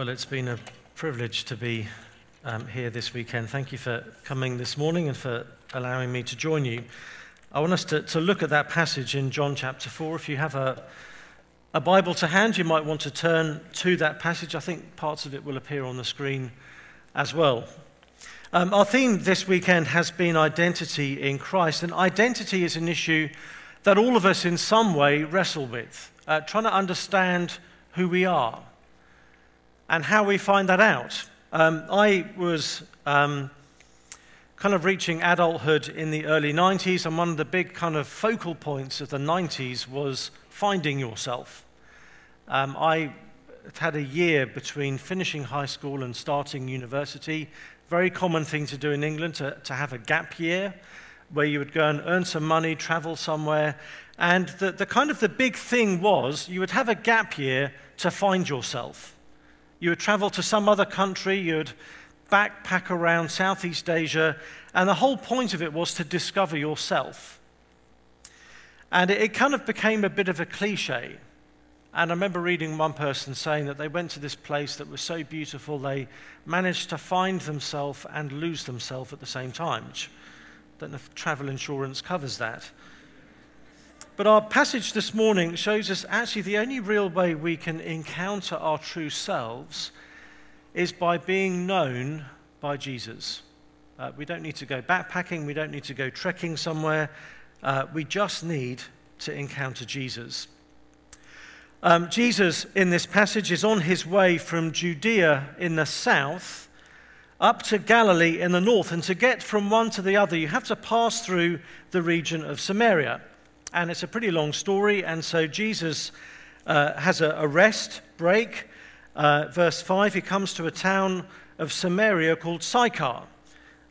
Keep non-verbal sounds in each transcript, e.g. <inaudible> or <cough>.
Well, it's been a privilege to be um, here this weekend. Thank you for coming this morning and for allowing me to join you. I want us to, to look at that passage in John chapter 4. If you have a, a Bible to hand, you might want to turn to that passage. I think parts of it will appear on the screen as well. Um, our theme this weekend has been identity in Christ, and identity is an issue that all of us in some way wrestle with, uh, trying to understand who we are and how we find that out. Um, I was um, kind of reaching adulthood in the early 90s, and one of the big kind of focal points of the 90s was finding yourself. Um, I had a year between finishing high school and starting university. Very common thing to do in England to, to have a gap year where you would go and earn some money, travel somewhere. And the, the kind of the big thing was you would have a gap year to find yourself. You would travel to some other country, you'd backpack around Southeast Asia, and the whole point of it was to discover yourself. And it, it kind of became a bit of a cliche. And I remember reading one person saying that they went to this place that was so beautiful they managed to find themselves and lose themselves at the same time. Which I don't know if travel insurance covers that. But our passage this morning shows us actually the only real way we can encounter our true selves is by being known by Jesus. Uh, we don't need to go backpacking, we don't need to go trekking somewhere. Uh, we just need to encounter Jesus. Um, Jesus, in this passage, is on his way from Judea in the south up to Galilee in the north. And to get from one to the other, you have to pass through the region of Samaria. And it's a pretty long story. And so Jesus uh, has a, a, rest break. Uh, verse 5 he comes to a town of Samaria called Sychar.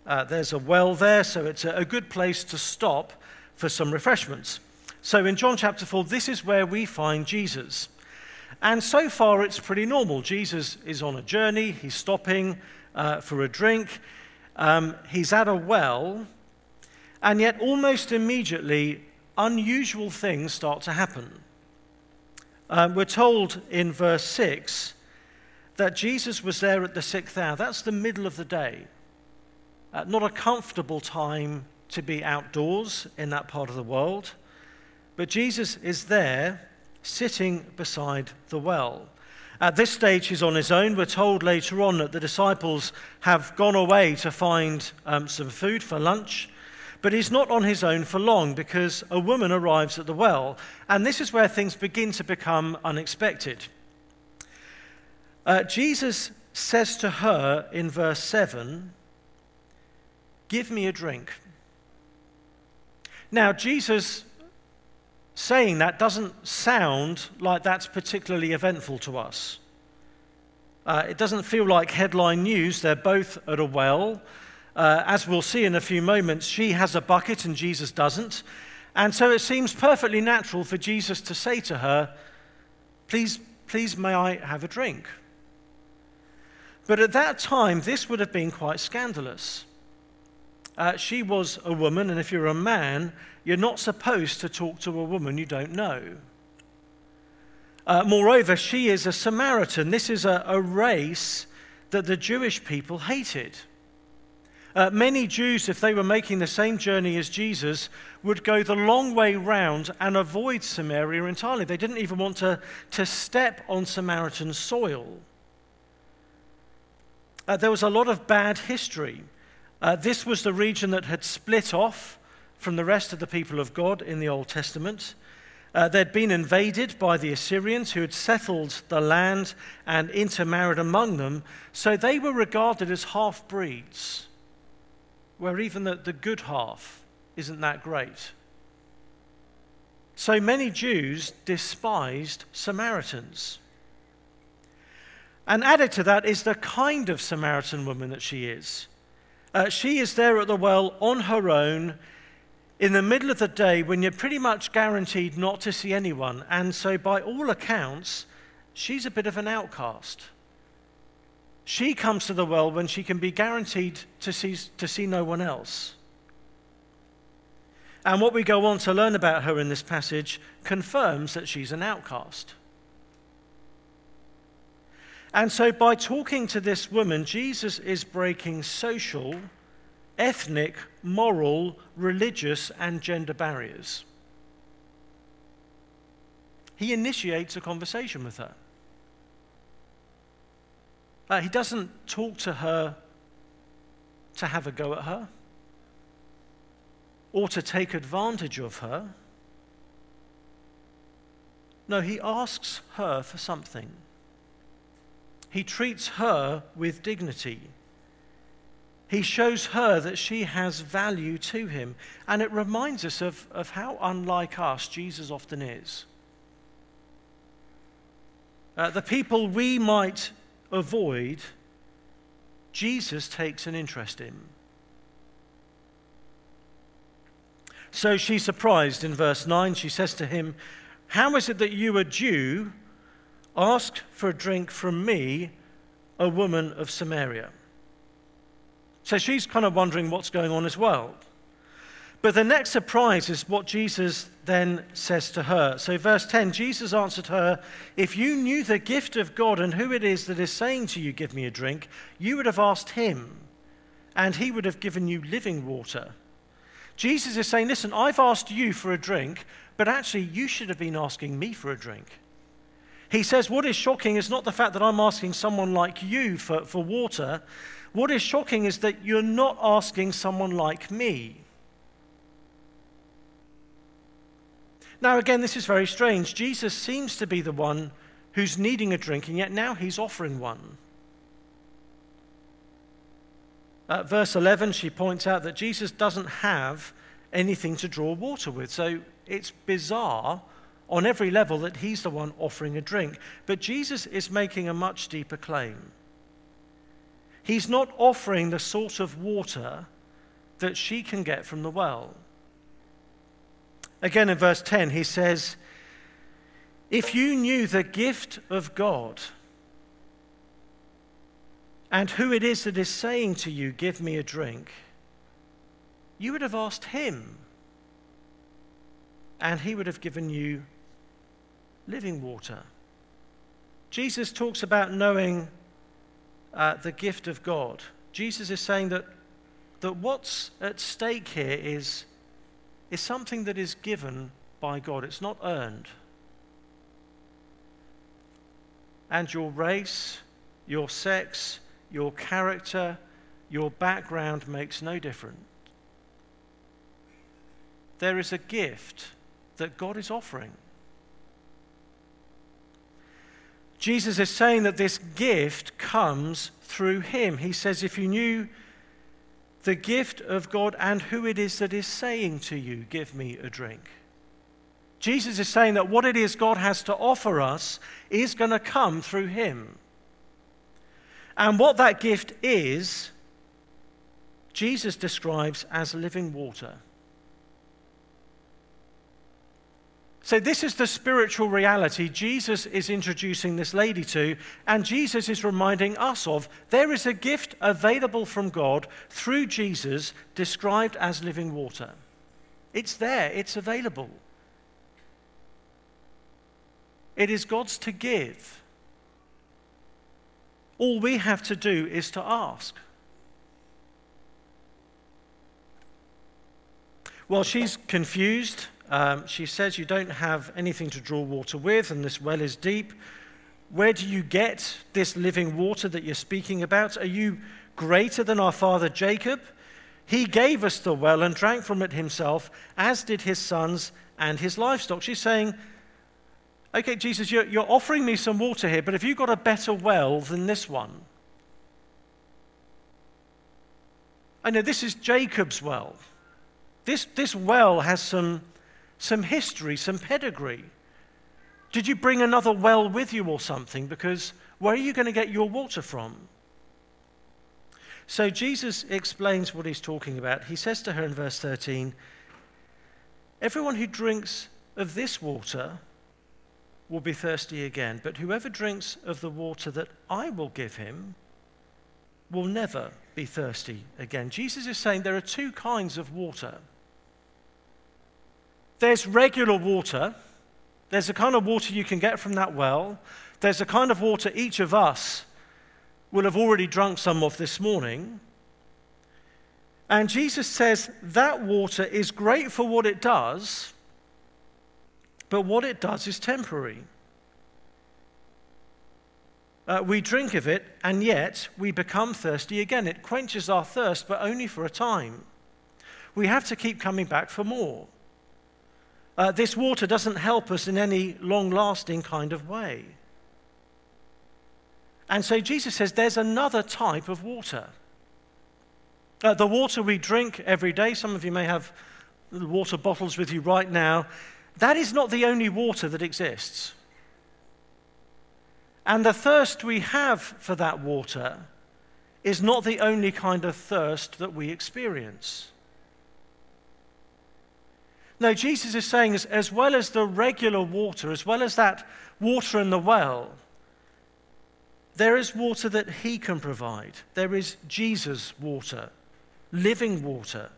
Uh, there's a well there, so it's a, a good place to stop for some refreshments. So in John chapter 4, this is where we find Jesus. And so far, it's pretty normal. Jesus is on a journey, he's stopping uh, for a drink, um, he's at a well, and yet almost immediately, unusual things start to happen. Um, we're told in verse 6 that Jesus was there at the sixth hour. That's the middle of the day. Uh, not a comfortable time to be outdoors in that part of the world. But Jesus is there sitting beside the well. At this stage, he's on his own. We're told later on that the disciples have gone away to find um, some food for lunch. But he's not on his own for long because a woman arrives at the well. And this is where things begin to become unexpected. Uh, Jesus says to her in verse 7, Give me a drink. Now, Jesus saying that doesn't sound like that's particularly eventful to us. Uh, it doesn't feel like headline news. They're both at a well. Uh, as we'll see in a few moments, she has a bucket and Jesus doesn't. And so it seems perfectly natural for Jesus to say to her, Please, please, may I have a drink? But at that time, this would have been quite scandalous. Uh, she was a woman, and if you're a man, you're not supposed to talk to a woman you don't know. Uh, moreover, she is a Samaritan. This is a, a race that the Jewish people hated. Uh, many Jews, if they were making the same journey as Jesus, would go the long way round and avoid Samaria entirely. They didn't even want to, to step on Samaritan soil. Uh, there was a lot of bad history. Uh, this was the region that had split off from the rest of the people of God in the Old Testament. Uh, they'd been invaded by the Assyrians who had settled the land and intermarried among them, so they were regarded as half breeds where even the, the good half isn't that great. So many Jews despised Samaritans. And added to that is the kind of Samaritan woman that she is. Uh, she is there at the well on her own in the middle of the day when you're pretty much guaranteed not to see anyone. And so, by all accounts, she's a bit of an outcast. She comes to the well when she can be guaranteed to see, to see no one else. And what we go on to learn about her in this passage confirms that she's an outcast. And so, by talking to this woman, Jesus is breaking social, ethnic, moral, religious, and gender barriers. He initiates a conversation with her. Uh, he doesn't talk to her to have a go at her or to take advantage of her. No, he asks her for something. He treats her with dignity. He shows her that she has value to him. And it reminds us of, of how unlike us Jesus often is. Uh, the people we might avoid, Jesus takes an interest in. So she's surprised in verse 9. She says to him, How is it that you, a Jew, ask for a drink from me, a woman of Samaria? So she's kind of wondering what's going on as well. But the next surprise is what Jesus then says to her. So, verse 10 Jesus answered her, If you knew the gift of God and who it is that is saying to you, Give me a drink, you would have asked him, and he would have given you living water. Jesus is saying, Listen, I've asked you for a drink, but actually, you should have been asking me for a drink. He says, What is shocking is not the fact that I'm asking someone like you for, for water. What is shocking is that you're not asking someone like me. Now, again, this is very strange. Jesus seems to be the one who's needing a drink, and yet now he's offering one. At verse 11, she points out that Jesus doesn't have anything to draw water with. So it's bizarre on every level that he's the one offering a drink. But Jesus is making a much deeper claim. He's not offering the sort of water that she can get from the well. Again, in verse 10, he says, If you knew the gift of God and who it is that is saying to you, Give me a drink, you would have asked him, and he would have given you living water. Jesus talks about knowing uh, the gift of God. Jesus is saying that, that what's at stake here is is something that is given by God, it's not earned. And your race, your sex, your character, your background makes no difference. There is a gift that God is offering. Jesus is saying that this gift comes through him. He says, If you knew the gift of God and who it is that is saying to you, Give me a drink. Jesus is saying that what it is God has to offer us is going to come through Him. And what that gift is, Jesus describes as living water. So, this is the spiritual reality Jesus is introducing this lady to, and Jesus is reminding us of. There is a gift available from God through Jesus described as living water. It's there, it's available. It is God's to give. All we have to do is to ask. Well, she's confused um, she says, You don't have anything to draw water with, and this well is deep. Where do you get this living water that you're speaking about? Are you greater than our father Jacob? He gave us the well and drank from it himself, as did his sons and his livestock. She's saying, Okay, Jesus, you're, you're offering me some water here, but have you got a better well than this one? I know this is Jacob's well. This, this well has some some history, some pedigree? Did you bring another well with you or something? Because where are you going to get your water from? So Jesus explains what he's talking about. He says to her in verse 13, Everyone who drinks of this water will be thirsty again, but whoever drinks of the water that I will give him will never be thirsty again. Jesus is saying there are two kinds of water. There's regular water. There's the kind of water you can get from that well. There's a kind of water each of us will have already drunk some of this morning. And Jesus says that water is great for what it does, but what it does is temporary. Uh, we drink of it, and yet we become thirsty again. It quenches our thirst, but only for a time. We have to keep coming back for more. Uh, this water doesn't help us in any long lasting kind of way. And so Jesus says there's another type of water. Uh, the water we drink every day, some of you may have water bottles with you right now, that is not the only water that exists. And the thirst we have for that water is not the only kind of thirst that we experience. No, Jesus is saying, as, as well as the regular water, as well as that water in the well, there is water that He can provide. There is Jesus' water, living water.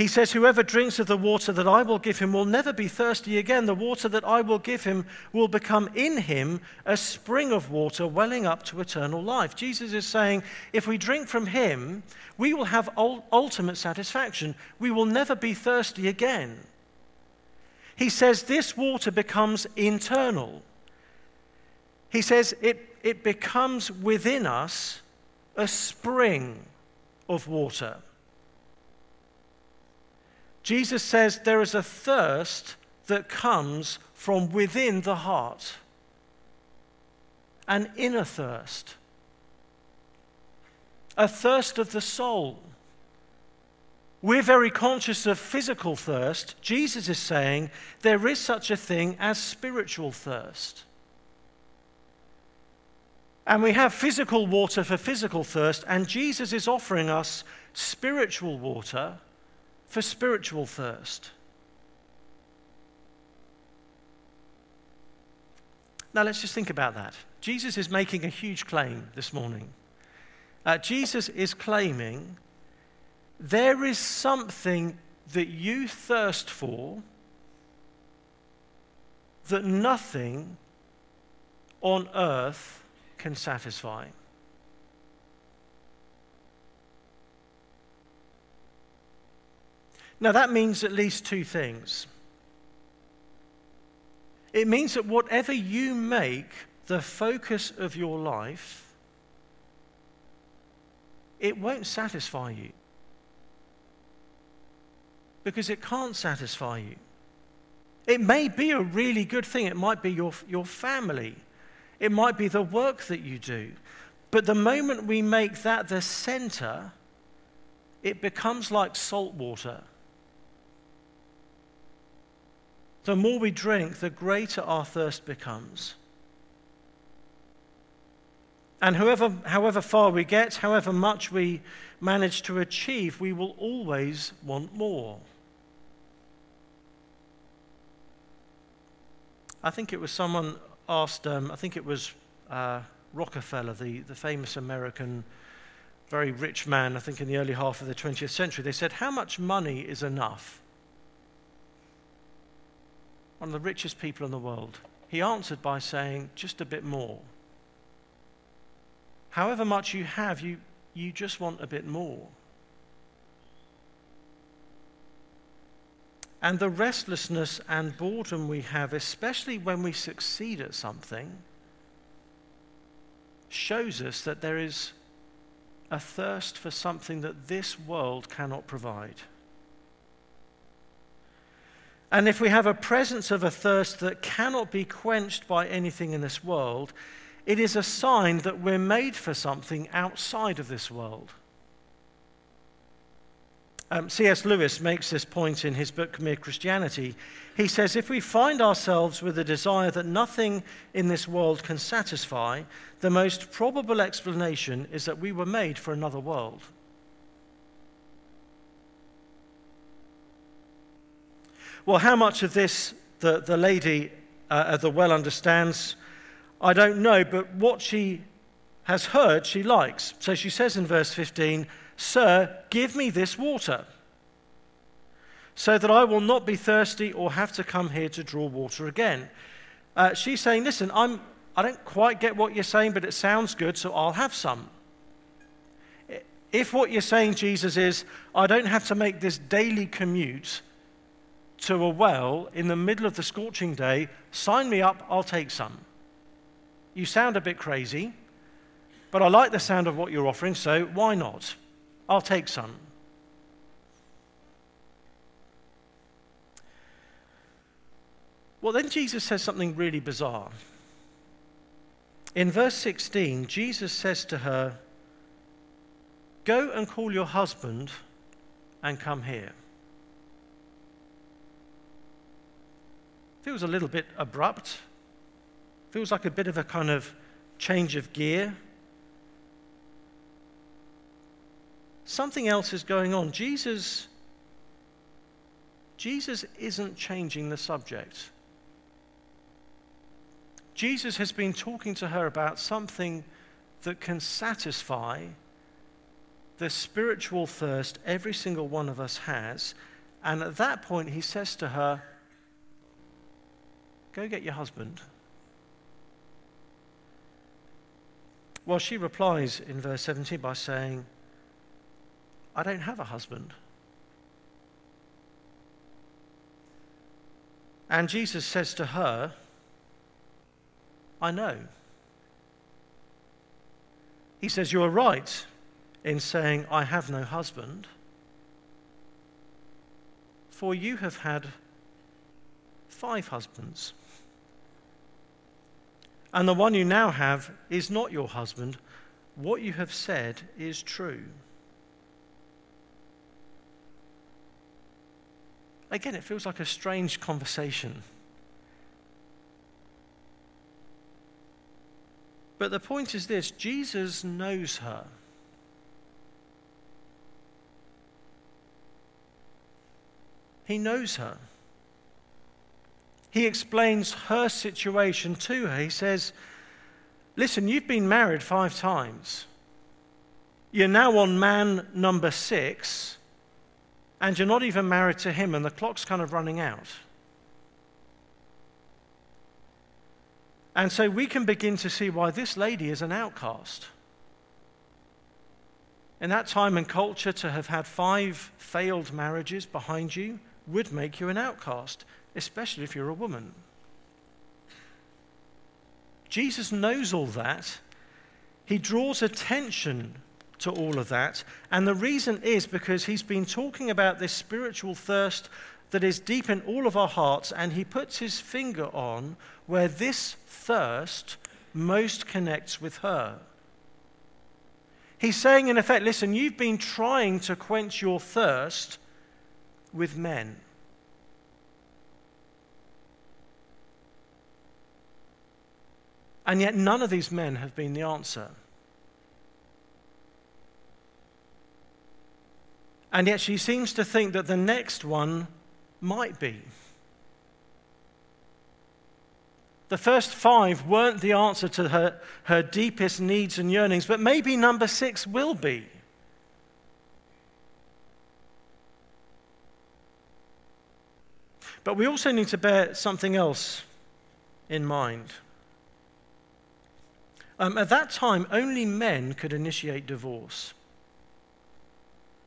He says, Whoever drinks of the water that I will give him will never be thirsty again. The water that I will give him will become in him a spring of water welling up to eternal life. Jesus is saying, if we drink from him, we will have ultimate satisfaction. We will never be thirsty again. He says, This water becomes internal. He says, It, it becomes within us a spring of water. Jesus says there is a thirst that comes from within the heart, an inner thirst, a thirst of the soul. We're very conscious of physical thirst. Jesus is saying there is such a thing as spiritual thirst. And we have physical water for physical thirst, and Jesus is offering us spiritual water for spiritual thirst. Now, let's just think about that. Jesus is making a huge claim this morning. Uh, Jesus is claiming there is something that you thirst for that nothing on earth can satisfy. Now, that means at least two things. It means that whatever you make the focus of your life, it won't satisfy you. Because it can't satisfy you. It may be a really good thing, it might be your, your family, it might be the work that you do. But the moment we make that the center, it becomes like salt water. The more we drink, the greater our thirst becomes. And however, however far we get, however much we manage to achieve, we will always want more. I think it was someone asked, um, I think it was uh, Rockefeller, the, the famous American, very rich man, I think in the early half of the 20th century. They said, How much money is enough? One of the richest people in the world, he answered by saying, just a bit more. However much you have, you, you just want a bit more. And the restlessness and boredom we have, especially when we succeed at something, shows us that there is a thirst for something that this world cannot provide. And if we have a presence of a thirst that cannot be quenched by anything in this world, it is a sign that we're made for something outside of this world. Um, C.S. Lewis makes this point in his book, Mere Christianity. He says, If we find ourselves with a desire that nothing in this world can satisfy, the most probable explanation is that we were made for another world. Well, how much of this the, the lady uh, at the well understands, I don't know, but what she has heard, she likes. So she says in verse 15, Sir, give me this water, so that I will not be thirsty or have to come here to draw water again. Uh, she's saying, Listen, I'm, I don't quite get what you're saying, but it sounds good, so I'll have some. If what you're saying, Jesus, is, I don't have to make this daily commute to a well in the middle of the scorching day, sign me up, I'll take some. You sound a bit crazy, but I like the sound of what you're offering, so why not? I'll take some. Well, then Jesus says something really bizarre. In verse 16, Jesus says to her, Go and call your husband and come here. Feels a little bit abrupt. Feels like a bit of a kind of change of gear. Something else is going on. Jesus Jesus isn't changing the subject. Jesus has been talking to her about something that can satisfy the spiritual thirst every single one of us has. And at that point, he says to her, Go get your husband. Well, she replies in verse 17 by saying, I don't have a husband. And Jesus says to her, I know. He says, You are right in saying, I have no husband, for you have had five husbands. And the one you now have is not your husband. What you have said is true. Again, it feels like a strange conversation. But the point is this Jesus knows her. He knows her. He explains her situation to her. He says, Listen, you've been married five times. You're now on man number six, and you're not even married to him, and the clock's kind of running out. And so we can begin to see why this lady is an outcast. In that time and culture, to have had five failed marriages behind you would make you an outcast, especially if you're a woman. Jesus knows all that. He draws attention to all of that. And the reason is because he's been talking about this spiritual thirst that is deep in all of our hearts, and he puts his finger on where this thirst most connects with her. He's saying, in effect, listen, you've been trying to quench your thirst with men. And yet, none of these men have been the answer. And yet, she seems to think that the next one might be. The first five weren't the answer to her, her deepest needs and yearnings, but maybe number six will be. But we also need to bear something else in mind. Um, at that time, only men could initiate divorce.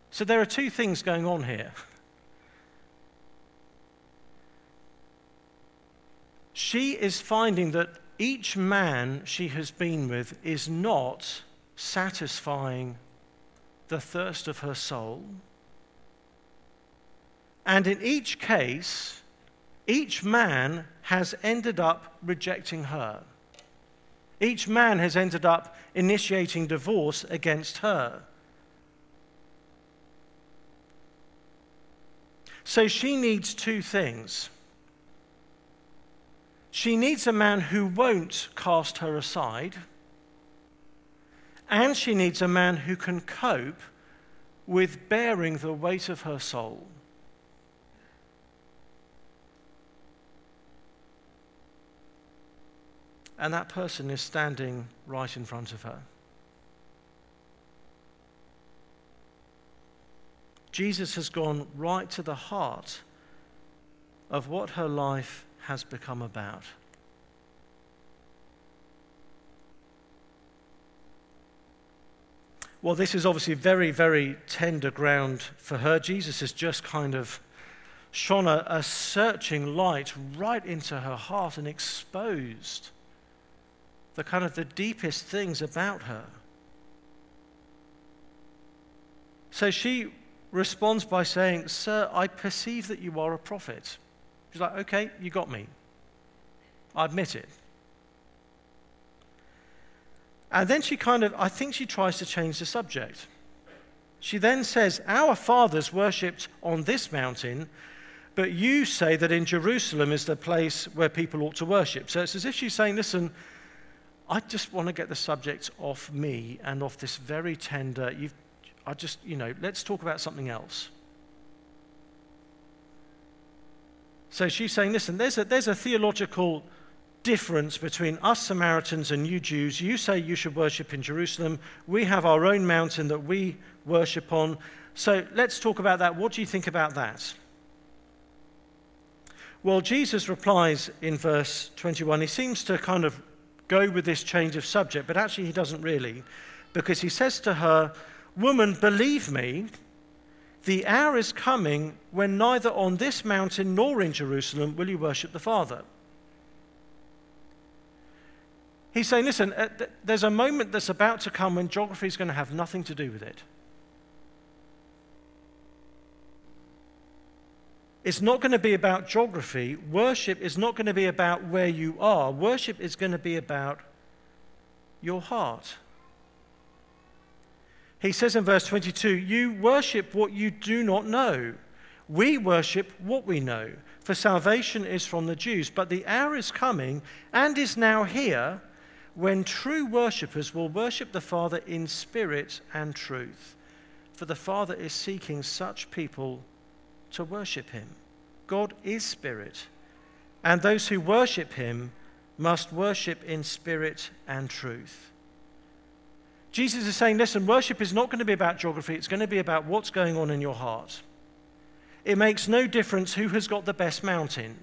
So there are two things going on here. She is finding that each man she has been with is not satisfying the thirst of her soul. And in each case, each man has ended up rejecting her. Each man has ended up initiating divorce against her. So she needs two things. She needs a man who won't cast her aside, and she needs a man who can cope with bearing the weight of her soul. and that person is standing right in front of her. Jesus has gone right to the heart of what her life has become about. Well, this is obviously very, very tender ground for her. Jesus has just kind of shone a, a searching light right into her heart and exposed the kind of the deepest things about her. So she responds by saying, Sir, I perceive that you are a prophet. She's like, Okay, you got me. I admit it. And then she kind of, I think she tries to change the subject. She then says, Our fathers worshipped on this mountain, but you say that in Jerusalem is the place where people ought to worship. So it's as if she's saying, Listen, I just want to get the subject off me and off this very tender, you've, I just, you know, let's talk about something else. So she's saying, listen, there's a, there's a theological difference between us Samaritans and you Jews. You say you should worship in Jerusalem. We have our own mountain that we worship on. So let's talk about that. What do you think about that? Well, Jesus replies in verse 21. He seems to kind of go with this change of subject, but actually he doesn't really, because he says to her, Woman, believe me, the hour is coming when neither on this mountain nor in Jerusalem will you worship the Father. He's saying, listen, uh, there's a moment that's about to come when geography is going to have nothing to do with it. It's not going to be about geography. Worship is not going to be about where you are. Worship is going to be about your heart. He says in verse 22 You worship what you do not know. We worship what we know, for salvation is from the Jews. But the hour is coming and is now here when true worshippers will worship the Father in spirit and truth. For the Father is seeking such people to worship him. God is spirit, and those who worship him must worship in spirit and truth. Jesus is saying, listen, worship is not going to be about geography, it's going to be about what's going on in your heart. It makes no difference who has got the best mountain.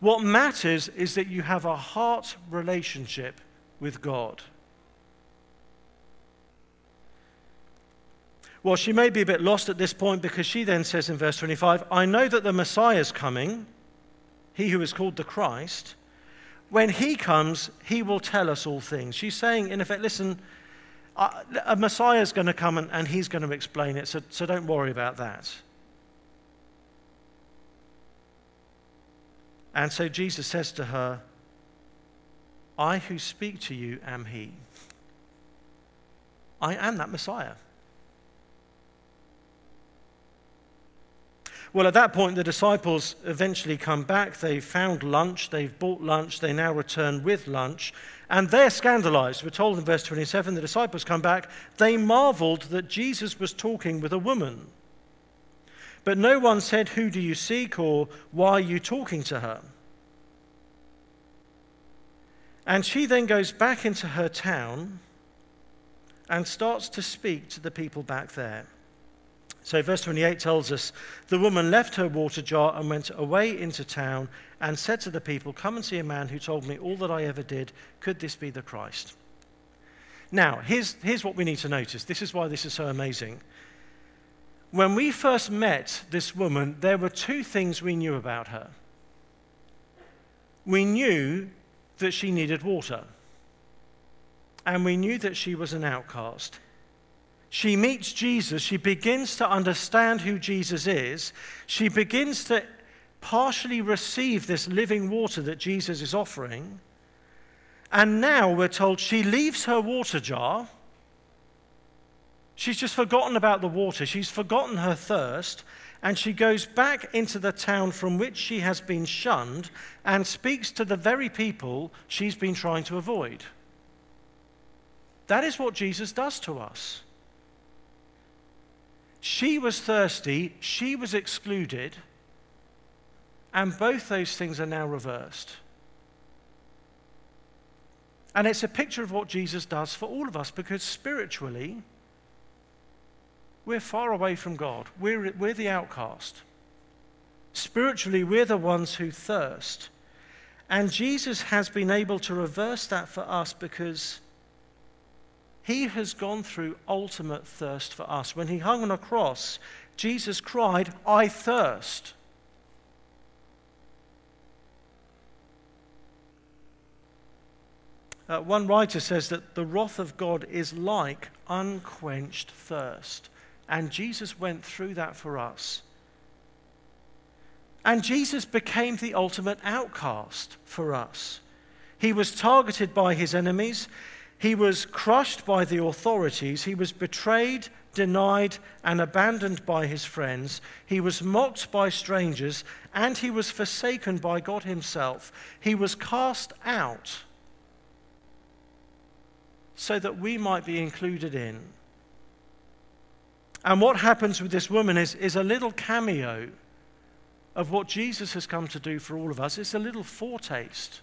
What matters is that you have a heart relationship with God. Well, she may be a bit lost at this point because she then says in verse 25, I know that the Messiah is coming, he who is called the Christ. When he comes, he will tell us all things. She's saying, in effect, listen, uh, a Messiah is going to come and, and he's going to explain it, so, so don't worry about that. And so Jesus says to her, I who speak to you am he. I am that Messiah. Well, at that point, the disciples eventually come back. They've found lunch, they've bought lunch, they now return with lunch, and they're scandalized. We're told in verse 27 the disciples come back. They marveled that Jesus was talking with a woman. But no one said, Who do you seek? or Why are you talking to her? And she then goes back into her town and starts to speak to the people back there. So, verse 28 tells us the woman left her water jar and went away into town and said to the people, Come and see a man who told me all that I ever did. Could this be the Christ? Now, here's, here's what we need to notice. This is why this is so amazing. When we first met this woman, there were two things we knew about her. We knew that she needed water, and we knew that she was an outcast. She meets Jesus, she begins to understand who Jesus is, she begins to partially receive this living water that Jesus is offering. And now we're told she leaves her water jar She's just forgotten about the water. She's forgotten her thirst. And she goes back into the town from which she has been shunned and speaks to the very people she's been trying to avoid. That is what Jesus does to us. She was thirsty, she was excluded, and both those things are now reversed. And it's a picture of what Jesus does for all of us because spiritually, we're far away from God. We're, we're the outcast. Spiritually, we're the ones who thirst. And Jesus has been able to reverse that for us because He has gone through ultimate thirst for us. When he hung on a cross, Jesus cried, I thirst. Uh, one writer says that the wrath of God is like unquenched thirst. And Jesus went through that for us. And Jesus became the ultimate outcast for us. He was targeted by his enemies. He was crushed by the authorities. He was betrayed, denied, and abandoned by his friends. He was mocked by strangers, and he was forsaken by God himself. He was cast out so that we might be included in. And what happens with this woman is, is a little cameo of what Jesus has come to do for all of us. It's a little foretaste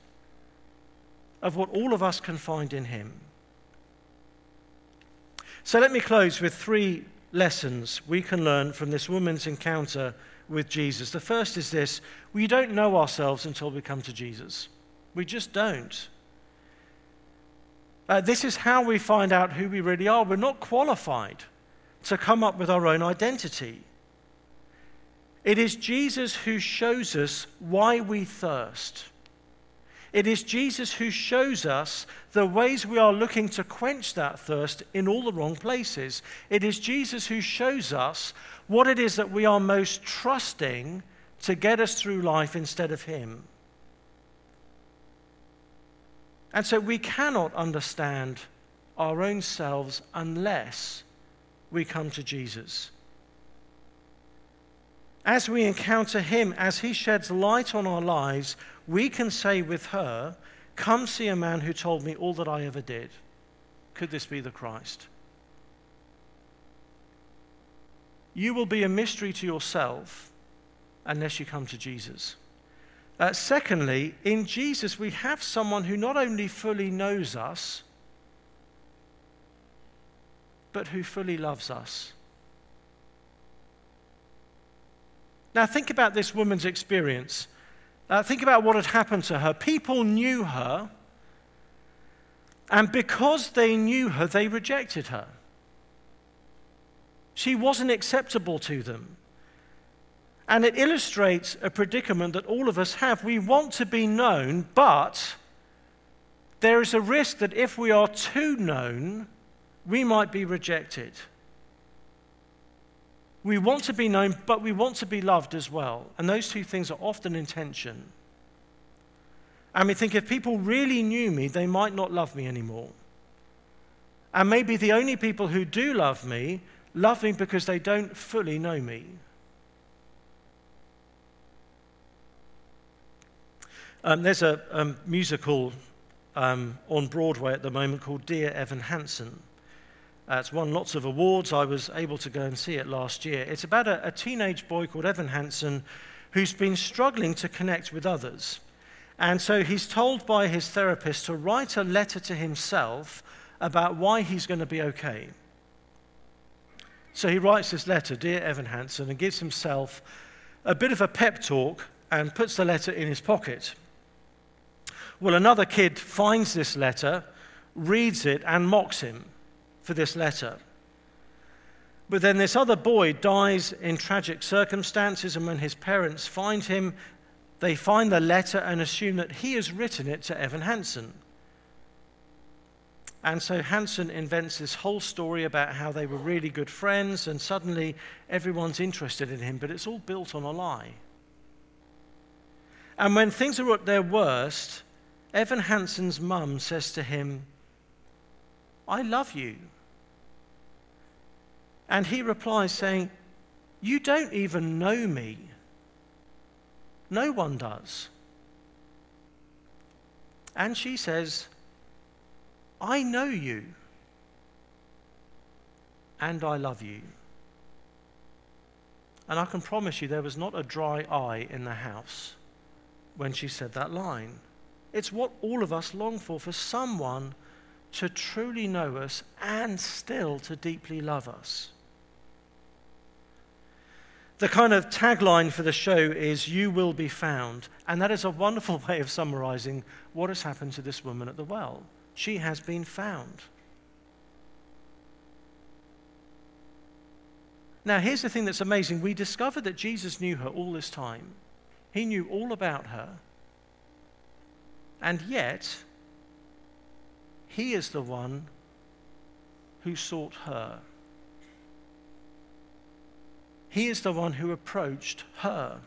of what all of us can find in him. So let me close with three lessons we can learn from this woman's encounter with Jesus. The first is this we don't know ourselves until we come to Jesus. We just don't. Uh, this is how we find out who we really are. We're not qualified to come up with our own identity. It is Jesus who shows us why we thirst. It is Jesus who shows us the ways we are looking to quench that thirst in all the wrong places. It is Jesus who shows us what it is that we are most trusting to get us through life instead of Him. And so we cannot understand our own selves unless we come to Jesus. As we encounter Him, as He sheds light on our lives, we can say with her, Come see a man who told me all that I ever did. Could this be the Christ? You will be a mystery to yourself unless you come to Jesus. Uh, secondly, in Jesus, we have someone who not only fully knows us, but who fully loves us. Now, think about this woman's experience. Uh, think about what had happened to her. People knew her, and because they knew her, they rejected her. She wasn't acceptable to them. And it illustrates a predicament that all of us have. We want to be known, but there is a risk that if we are too known, we might be rejected. We want to be known, but we want to be loved as well. And those two things are often in tension. And we think if people really knew me, they might not love me anymore. And maybe the only people who do love me love me because they don't fully know me. Um, there's a um, musical um, on Broadway at the moment called Dear Evan Hansen. Uh, it's won lots of awards. I was able to go and see it last year. It's about a, a teenage boy called Evan Hansen who's been struggling to connect with others. And so he's told by his therapist to write a letter to himself about why he's going to be okay. So he writes this letter, Dear Evan Hansen, and gives himself a bit of a pep talk and puts the letter in his pocket. Well, another kid finds this letter, reads it, and mocks him for this letter. But then this other boy dies in tragic circumstances, and when his parents find him, they find the letter and assume that he has written it to Evan Hansen. And so Hansen invents this whole story about how they were really good friends, and suddenly everyone's interested in him, but it's all built on a lie. And when things are at their worst, Evan Hansen's mum says to him, I love you. And he replies, saying, You don't even know me. No one does. And she says, I know you. And I love you. And I can promise you there was not a dry eye in the house when she said that line. It's what all of us long for for someone to truly know us and still to deeply love us. The kind of tagline for the show is You Will Be Found. And that is a wonderful <laughs> way of summarizing what has happened to this woman at the well. She has been found. Now, here's the thing that's amazing. We discover that Jesus knew her all this time, he knew all about her. And yet, he is the one who sought her. He is the one who approached her.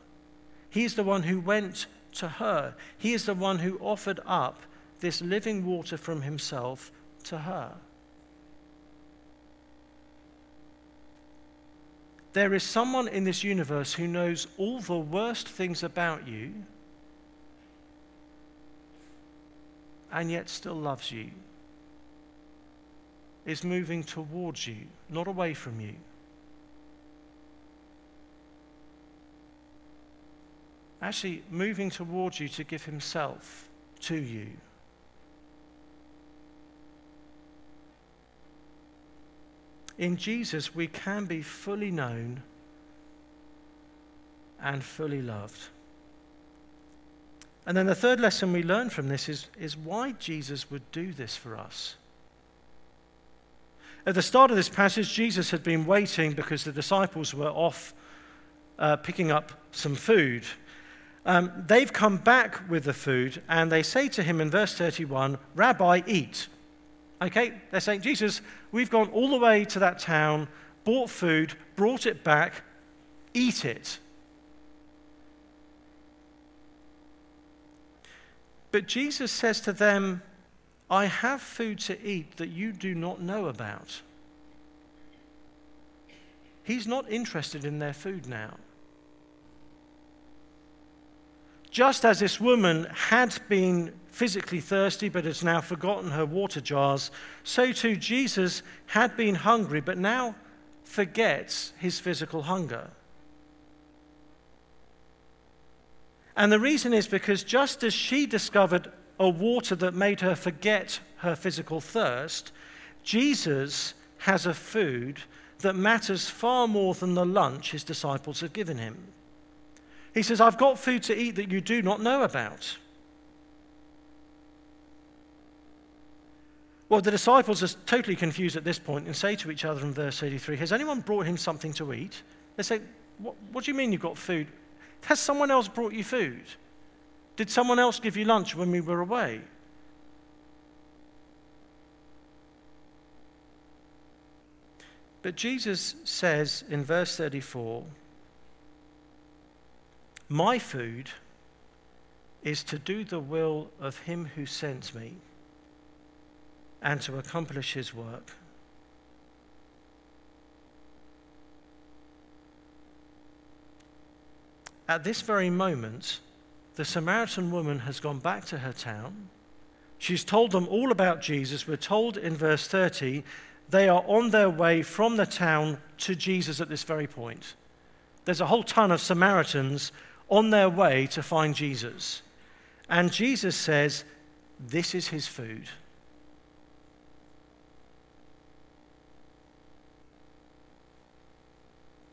He is the one who went to her. He is the one who offered up this living water from himself to her. There is someone in this universe who knows all the worst things about you and yet still loves you, is moving towards you, not away from you. Actually, moving towards you to give himself to you. In Jesus, we can be fully known and fully loved. And then the third lesson we learn from this is, is why Jesus would do this for us. At the start of this passage, Jesus had been waiting because the disciples were off uh, picking up some food. Um, they've come back with the food and they say to him in verse 31, Rabbi, eat. Okay, they're saying, Jesus, we've gone all the way to that town, bought food, brought it back, eat it. But Jesus says to them, I have food to eat that you do not know about. He's not interested in their food now. Just as this woman had been physically thirsty but has now forgotten her water jars, so too Jesus had been hungry but now forgets his physical hunger. And the reason is because just as she discovered a water that made her forget her physical thirst, Jesus has a food that matters far more than the lunch his disciples have given him. He says, I've got food to eat that you do not know about. Well, the disciples are totally confused at this point and say to each other in verse 83 Has anyone brought him something to eat? They say, What, what do you mean you've got food? Has someone else brought you food? Did someone else give you lunch when we were away? But Jesus says in verse 34 My food is to do the will of him who sent me and to accomplish his work. At this very moment, the Samaritan woman has gone back to her town. She's told them all about Jesus. We're told in verse 30 they are on their way from the town to Jesus at this very point. There's a whole ton of Samaritans on their way to find Jesus. And Jesus says, This is his food.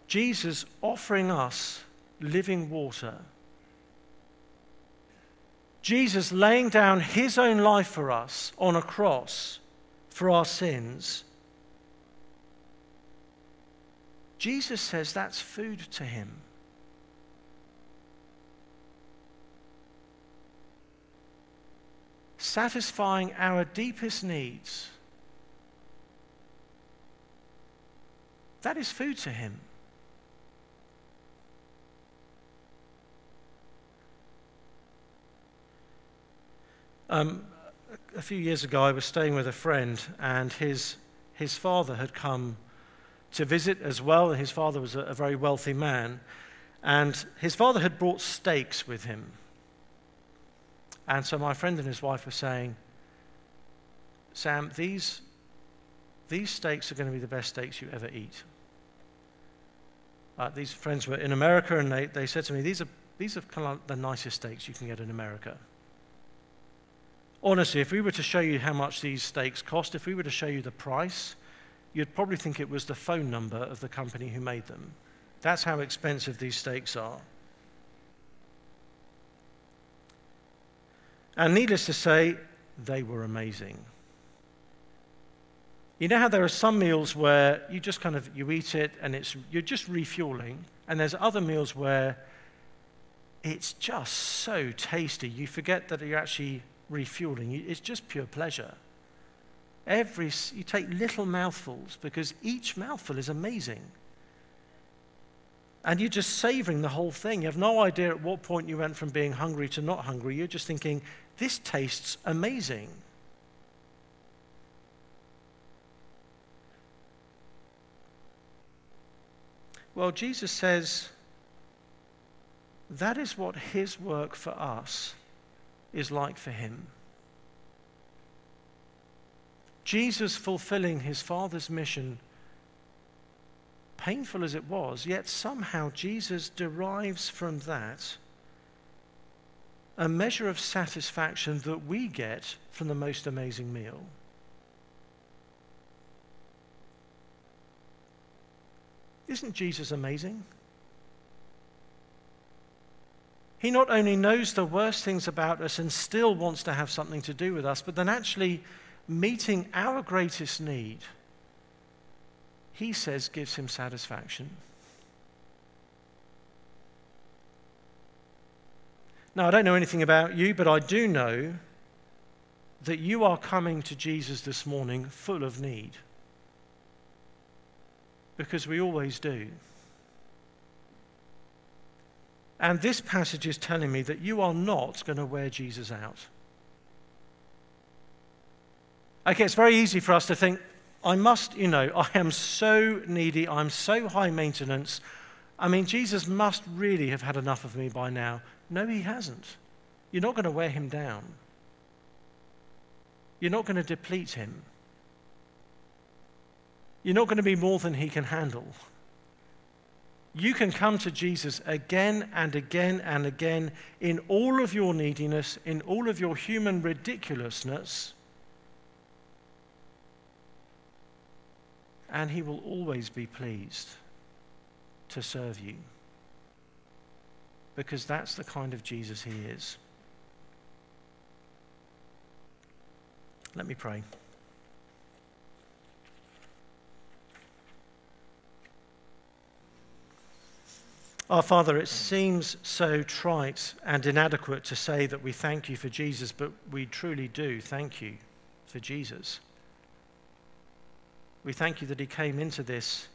Jesus offering us living water. Jesus laying down his own life for us on a cross for our sins. Jesus says that's food to him. Satisfying our deepest needs. That is food to him. Um, a few years ago, I was staying with a friend, and his, his father had come to visit as well. His father was a, a very wealthy man, and his father had brought steaks with him. And so my friend and his wife were saying, Sam, these, these steaks are going to be the best steaks you ever eat. Uh, these friends were in America, and they, they said to me, These are, these are kind of the nicest steaks you can get in America honestly, if we were to show you how much these steaks cost, if we were to show you the price, you'd probably think it was the phone number of the company who made them. That's how expensive these steaks are. And needless to say, they were amazing. You know how there are some meals where you just kind of you eat it and it's you're just refueling, and there's other meals where it's just so tasty you forget that you're actually refueling. It's just pure pleasure. Every you take little mouthfuls because each mouthful is amazing. And you're just savoring the whole thing. You have no idea at what point you went from being hungry to not hungry. You're just thinking, this tastes amazing. Well, Jesus says that is what his work for us is like for him. Jesus fulfilling his Father's mission, painful as it was, yet somehow Jesus derives from that a measure of satisfaction that we get from the most amazing meal. Isn't Jesus amazing? He not only knows the worst things about us and still wants to have something to do with us, but then actually meeting our greatest need, he says gives him satisfaction. Now, I don't know anything about you, but I do know that you are coming to Jesus this morning full of need because we always do. And this passage is telling me that you are not going to wear Jesus out. Okay, it's very easy for us to think, I must, you know, I am so needy, I'm so high maintenance. I mean, Jesus must really have had enough of me by now. No, he hasn't. You're not going to wear him down, you're not going to deplete him. You're not going to be more than he can handle. You can come to Jesus again and again and again in all of your neediness, in all of your human ridiculousness, and he will always be pleased to serve you. Because that's the kind of Jesus he is. Let me pray. Our Father, it seems so trite and inadequate to say that we thank you for Jesus, but we truly do thank you for Jesus. We thank you that he came into this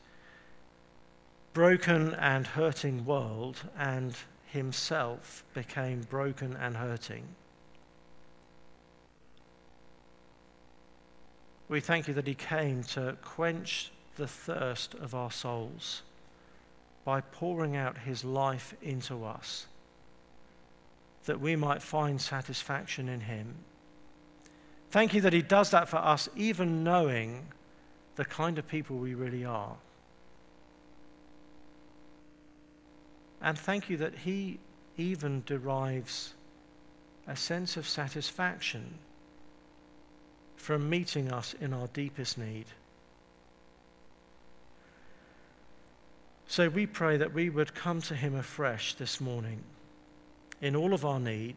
broken and hurting world and himself became broken and hurting. We thank you that he came to quench the thirst of our souls by pouring out his life into us, that we might find satisfaction in him. Thank you that he does that for us, even knowing the kind of people we really are. And thank you that he even derives a sense of satisfaction from meeting us in our deepest need. So we pray that we would come to him afresh this morning in all of our need